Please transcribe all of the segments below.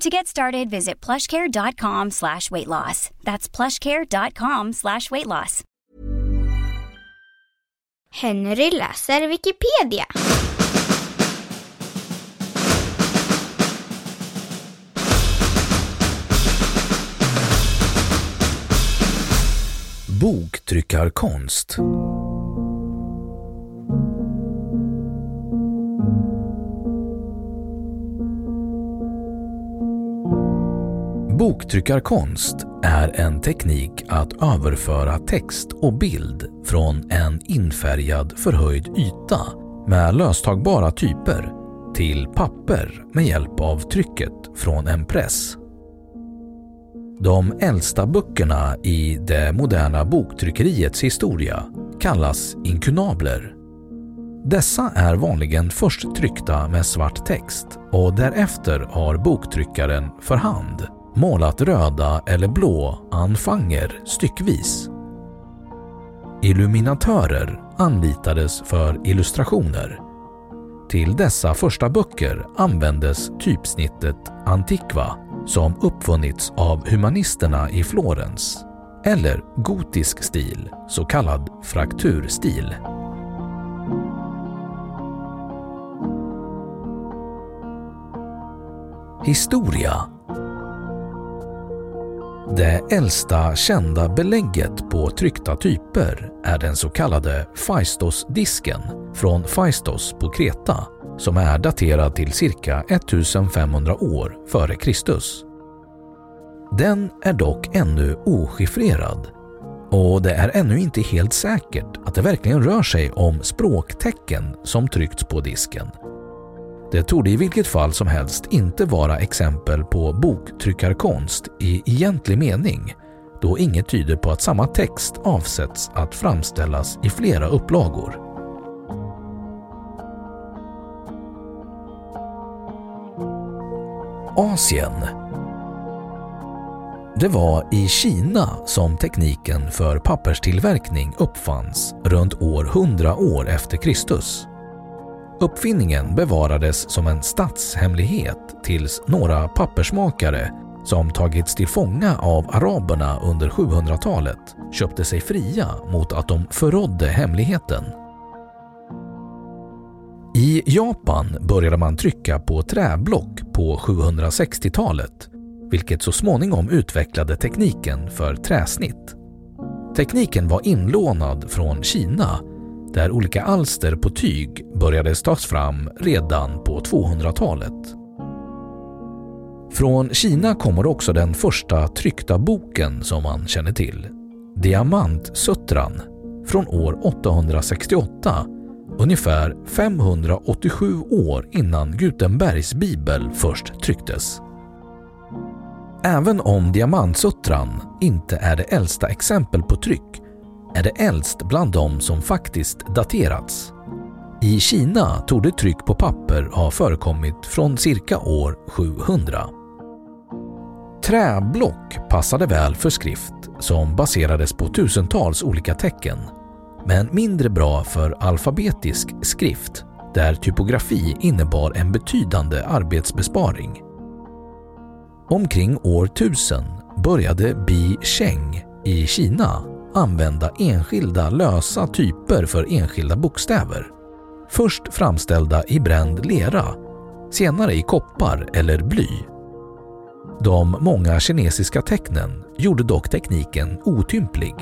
To get started, visit plushcare.com slash weight loss. That's plushcare.com slash weight loss. Henry läser Wikipedia. Boktryckarkonst Boktryckarkonst är en teknik att överföra text och bild från en infärgad förhöjd yta med löstagbara typer till papper med hjälp av trycket från en press. De äldsta böckerna i det moderna boktryckeriets historia kallas inkunabler. Dessa är vanligen först tryckta med svart text och därefter har boktryckaren för hand målat röda eller blå anfanger styckvis. Illuminatörer anlitades för illustrationer. Till dessa första böcker användes typsnittet Antiqua som uppfunnits av humanisterna i Florens eller gotisk stil, så kallad frakturstil. Historia det äldsta kända belägget på tryckta typer är den så kallade Phaistos-disken från Phaistos på Kreta som är daterad till cirka 1500 år före Kristus. Den är dock ännu ochiffrerad och det är ännu inte helt säkert att det verkligen rör sig om språktecken som tryckts på disken. Det torde i vilket fall som helst inte vara exempel på boktryckarkonst i egentlig mening då inget tyder på att samma text avsätts att framställas i flera upplagor. Asien Det var i Kina som tekniken för papperstillverkning uppfanns runt år 100 år efter Kristus. Uppfinningen bevarades som en statshemlighet tills några pappersmakare som tagits till fånga av araberna under 700-talet köpte sig fria mot att de förrådde hemligheten. I Japan började man trycka på träblock på 760-talet vilket så småningom utvecklade tekniken för träsnitt. Tekniken var inlånad från Kina där olika alster på tyg började tas fram redan på 200-talet. Från Kina kommer också den första tryckta boken som man känner till, Diamantsuttran, från år 868, ungefär 587 år innan Gutenbergs bibel först trycktes. Även om Diamantsuttran inte är det äldsta exempel på tryck är det äldst bland dem som faktiskt daterats. I Kina torde tryck på papper ha förekommit från cirka år 700. Träblock passade väl för skrift som baserades på tusentals olika tecken, men mindre bra för alfabetisk skrift där typografi innebar en betydande arbetsbesparing. Omkring år 1000 började Bi Cheng i Kina använda enskilda lösa typer för enskilda bokstäver. Först framställda i bränd lera, senare i koppar eller bly. De många kinesiska tecknen gjorde dock tekniken otymplig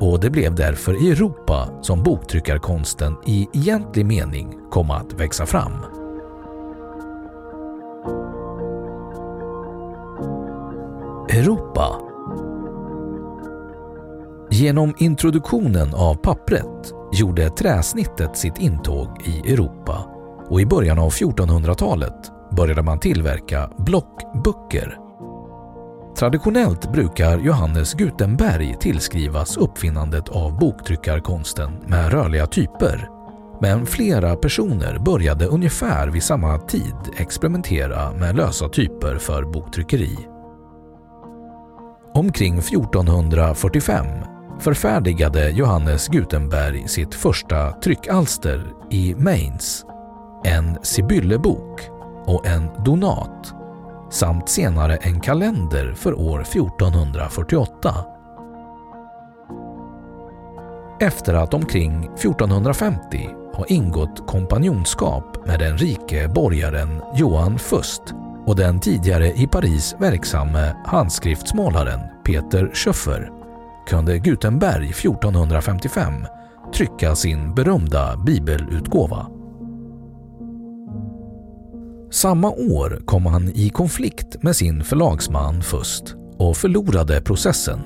och det blev därför i Europa som boktryckarkonsten i egentlig mening kom att växa fram. Europa Genom introduktionen av pappret gjorde träsnittet sitt intåg i Europa och i början av 1400-talet började man tillverka blockböcker. Traditionellt brukar Johannes Gutenberg tillskrivas uppfinnandet av boktryckarkonsten med rörliga typer men flera personer började ungefär vid samma tid experimentera med lösa typer för boktryckeri. Omkring 1445 förfärdigade Johannes Gutenberg sitt första tryckalster i Mainz, en Sibyllebok och en donat samt senare en kalender för år 1448. Efter att omkring 1450 ha ingått kompanjonskap med den rike borgaren Johan Fust och den tidigare i Paris verksamme handskriftsmålaren Peter Schöffer kunde Gutenberg 1455 trycka sin berömda bibelutgåva. Samma år kom han i konflikt med sin förlagsman Fust och förlorade processen.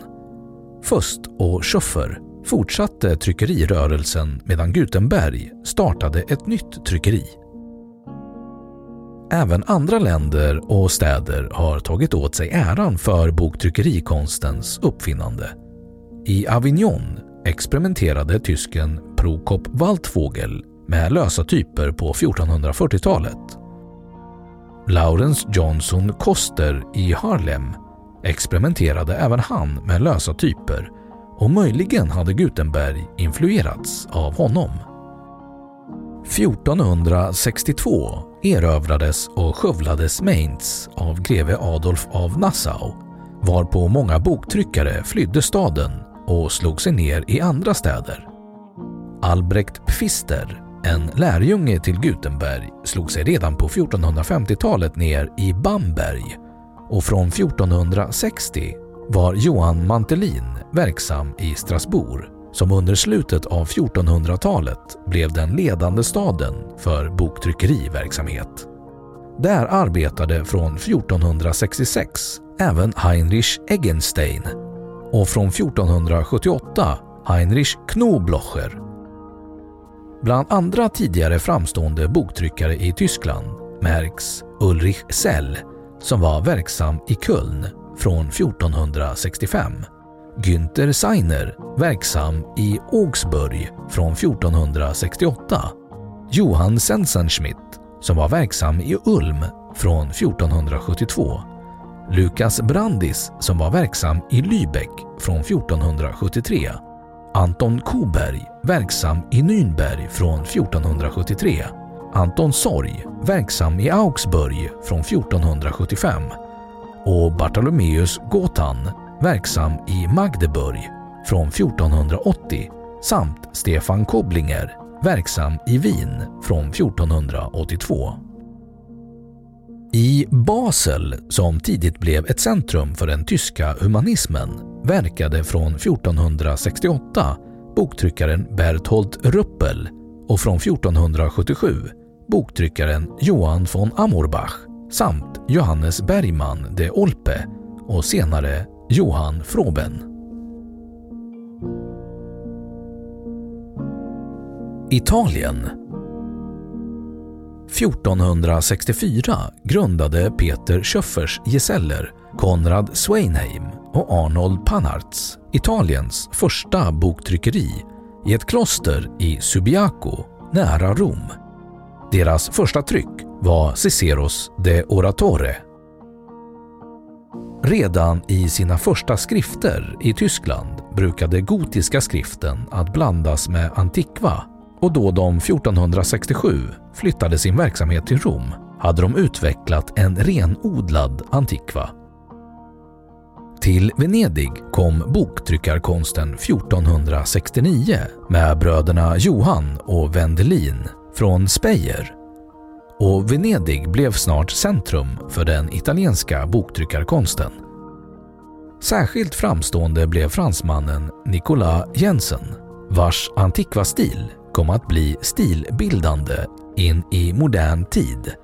Fust och Schöffer fortsatte tryckerirörelsen medan Gutenberg startade ett nytt tryckeri. Även andra länder och städer har tagit åt sig äran för boktryckerikonstens uppfinnande. I Avignon experimenterade tysken Prokop Waldvogel med lösa typer på 1440-talet. Laurens Johnson Koster i Harlem experimenterade även han med lösa typer och möjligen hade Gutenberg influerats av honom. 1462 erövrades och skövlades Mainz av greve Adolf av Nassau varpå många boktryckare flydde staden och slog sig ner i andra städer. Albrecht Pfister, en lärjunge till Gutenberg, slog sig redan på 1450-talet ner i Bamberg och från 1460 var Johan Mantelin verksam i Strasbourg som under slutet av 1400-talet blev den ledande staden för boktryckeriverksamhet. Där arbetade från 1466 även Heinrich Eggenstein och från 1478 Heinrich Knoblocher. Bland andra tidigare framstående boktryckare i Tyskland märks Ulrich Sell som var verksam i Köln från 1465. Günther Seiner, verksam i Augsburg från 1468. Johann Sensenschmidt, som var verksam i Ulm från 1472. Lukas Brandis, som var verksam i Lübeck från 1473. Anton Koberg, verksam i Nürnberg från 1473. Anton Sorg, verksam i Augsburg från 1475 och Bartolomeus Gotan, verksam i Magdeburg från 1480 samt Stefan Koblinger, verksam i Wien från 1482. I Basel, som tidigt blev ett centrum för den tyska humanismen, verkade från 1468 boktryckaren Berthold Ruppel och från 1477 boktryckaren Johan von Amorbach samt Johannes Bergman de Olpe och senare Johan Froben. Italien 1464 grundade Peter Schöffers gesäller Konrad Sweinheim och Arnold Panarts Italiens första boktryckeri i ett kloster i Subiaco nära Rom. Deras första tryck var Ciceros de Oratore. Redan i sina första skrifter i Tyskland brukade gotiska skriften att blandas med antikva och då de 1467 flyttade sin verksamhet till Rom hade de utvecklat en renodlad antikva. Till Venedig kom boktryckarkonsten 1469 med bröderna Johan och Wendelin från Speyer. Och Venedig blev snart centrum för den italienska boktryckarkonsten. Särskilt framstående blev fransmannen Nicolas Jensen vars kom att bli stilbildande in i modern tid.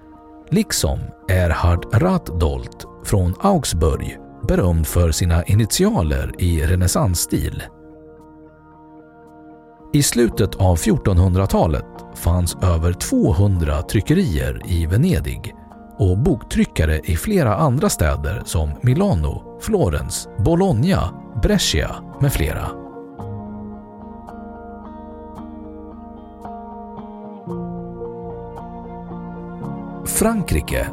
Liksom Erhard Ratdolt från Augsburg berömd för sina initialer i renässansstil. I slutet av 1400-talet fanns över 200 tryckerier i Venedig och boktryckare i flera andra städer som Milano, Florens, Bologna, Brescia med flera. Frankrike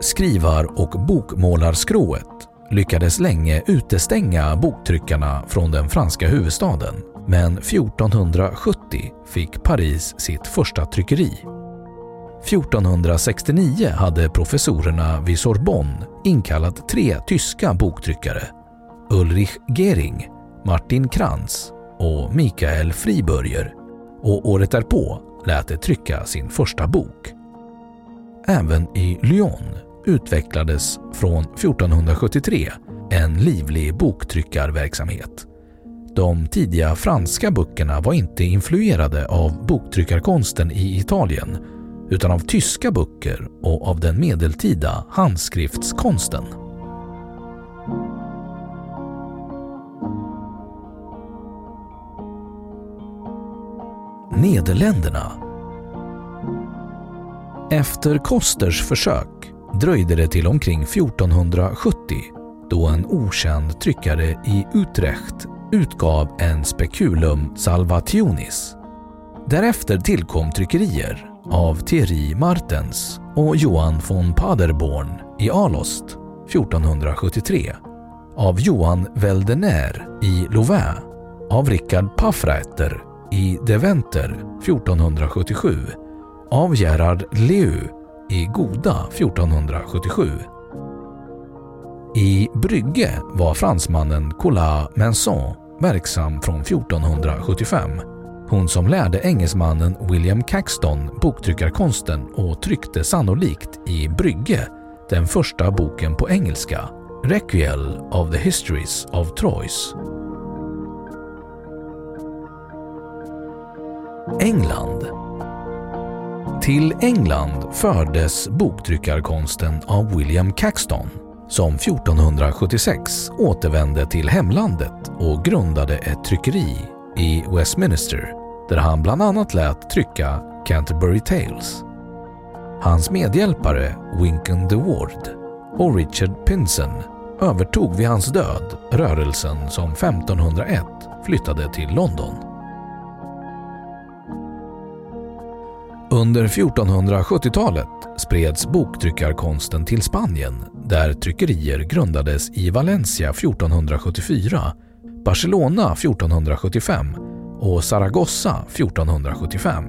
Skrivar och bokmålarskrået lyckades länge utestänga boktryckarna från den franska huvudstaden men 1470 fick Paris sitt första tryckeri. 1469 hade professorerna vid Sorbonne inkallat tre tyska boktryckare Ulrich Gering, Martin Krantz och Michael Friburger och året därpå lät det trycka sin första bok. Även i Lyon utvecklades från 1473 en livlig boktryckarverksamhet. De tidiga franska böckerna var inte influerade av boktryckarkonsten i Italien utan av tyska böcker och av den medeltida handskriftskonsten. Nederländerna Efter Kosters försök dröjde det till omkring 1470 då en okänd tryckare i Utrecht utgav en Speculum Salvationis. Därefter tillkom tryckerier av Thierry Martens och Johan von Paderborn i Alost 1473, av Johan Weldener i Louvain, av Richard Paffreiter i Deventer 1477, av Gerard Leu i Goda 1477. I Brygge var fransmannen Collat Menson verksam från 1475. Hon som lärde engelsmannen William Caxton boktryckarkonsten och tryckte sannolikt i Brygge den första boken på engelska, Requiel of the Histories of Troyes. England till England fördes boktryckarkonsten av William Caxton som 1476 återvände till hemlandet och grundade ett tryckeri i Westminster där han bland annat lät trycka Canterbury Tales. Hans medhjälpare Winken de Ward och Richard Pinson övertog vid hans död rörelsen som 1501 flyttade till London. Under 1470-talet spreds boktryckarkonsten till Spanien där tryckerier grundades i Valencia 1474, Barcelona 1475 och Zaragoza 1475.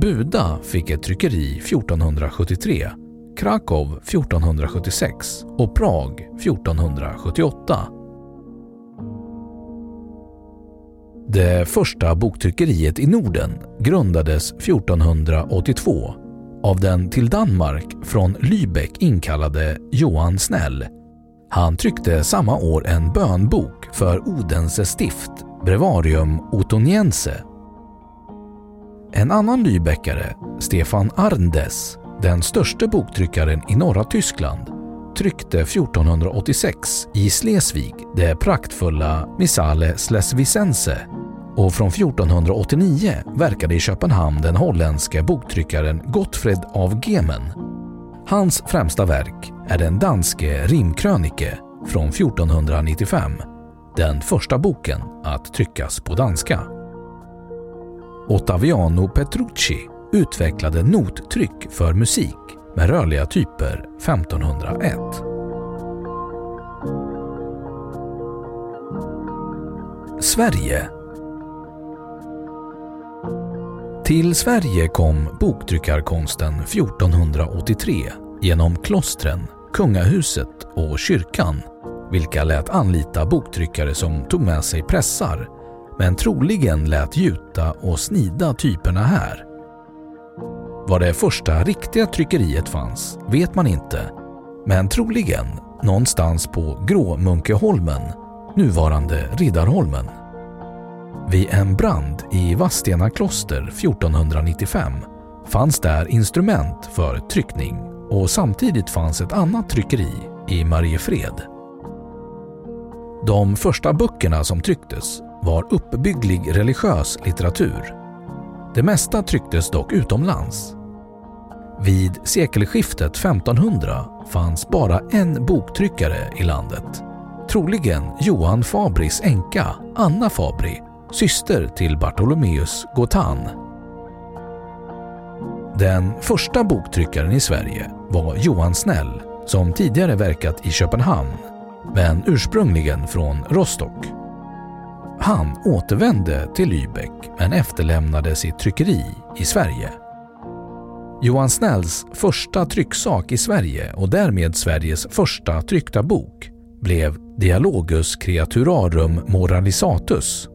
Buda fick ett tryckeri 1473, Krakow 1476 och Prag 1478. Det första boktryckeriet i Norden grundades 1482 av den till Danmark från Lübeck inkallade Johan Snell. Han tryckte samma år en bönbok för Odense stift, Brevarium Otoniense. En annan Lübeckare, Stefan Arndes, den största boktryckaren i norra Tyskland, tryckte 1486 i Slesvig det praktfulla Missale Slesvicense och från 1489 verkade i Köpenhamn den holländske boktryckaren Gottfred av Gemen. Hans främsta verk är den danske Rimkrönike från 1495, den första boken att tryckas på danska. Ottaviano Petrucci utvecklade nottryck för musik med rörliga typer 1501. Sverige Till Sverige kom boktryckarkonsten 1483 genom klostren, kungahuset och kyrkan vilka lät anlita boktryckare som tog med sig pressar men troligen lät gjuta och snida typerna här. Var det första riktiga tryckeriet fanns vet man inte, men troligen någonstans på Gråmunkeholmen, nuvarande Riddarholmen. Vid en brand i Vadstena kloster 1495 fanns där instrument för tryckning och samtidigt fanns ett annat tryckeri i Mariefred. De första böckerna som trycktes var uppbygglig religiös litteratur. Det mesta trycktes dock utomlands. Vid sekelskiftet 1500 fanns bara en boktryckare i landet. Troligen Johan Fabris änka Anna Fabri, syster till Bartolomeus Gotan. Den första boktryckaren i Sverige var Johan Snell som tidigare verkat i Köpenhamn men ursprungligen från Rostock. Han återvände till Lübeck men efterlämnade sitt tryckeri i Sverige. Johan Snells första trycksak i Sverige och därmed Sveriges första tryckta bok blev Dialogus Creaturarum Moralisatus,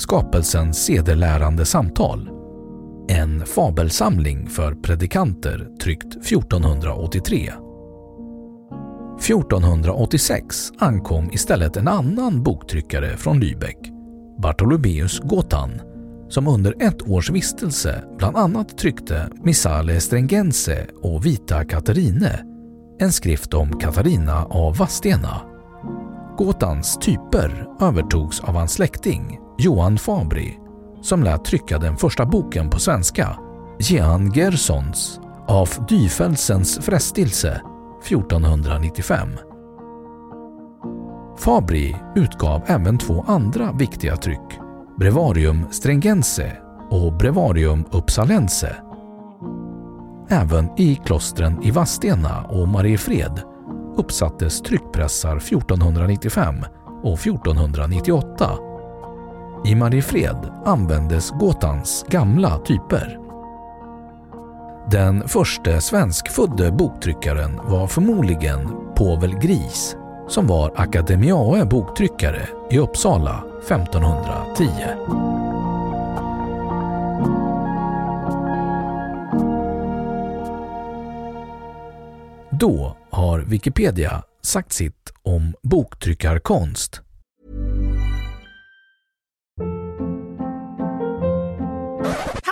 skapelsens sedelärande samtal. En fabelsamling för predikanter tryckt 1483. 1486 ankom istället en annan boktryckare från Lübeck, Bartolomeus Gotan, som under ett års vistelse bland annat tryckte Missale Strengense och Vita Katarine, en skrift om Katarina av Vadstena. Gotans typer övertogs av hans släkting Johan Fabri som lät trycka den första boken på svenska, Jean Gersons af Dyfelsens frestelse 1495. Fabri utgav även två andra viktiga tryck, Brevarium Stringense och Brevarium Uppsalense. Även i klostren i Vadstena och Mariefred uppsattes tryckpressar 1495 och 1498. I Mariefred användes gåtans gamla typer. Den första svenskfödde boktryckaren var förmodligen Povel Gris som var Akademiae boktryckare i Uppsala 1510. Då har Wikipedia sagt sitt om boktryckarkonst.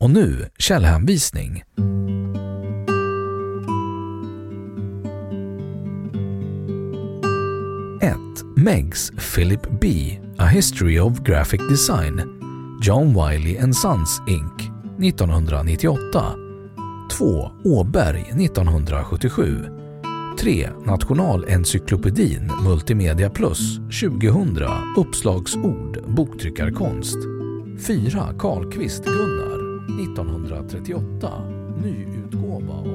Och nu källhänvisning. Meggs Philip B. A History of Graphic Design John Wiley and Sons Inc. 1998 2. Åberg 1977 3. Nationalencyklopedin Multimedia Plus 2000 Uppslagsord Boktryckarkonst 4. Karlqvist Gunnar 1938. Nyutgåva av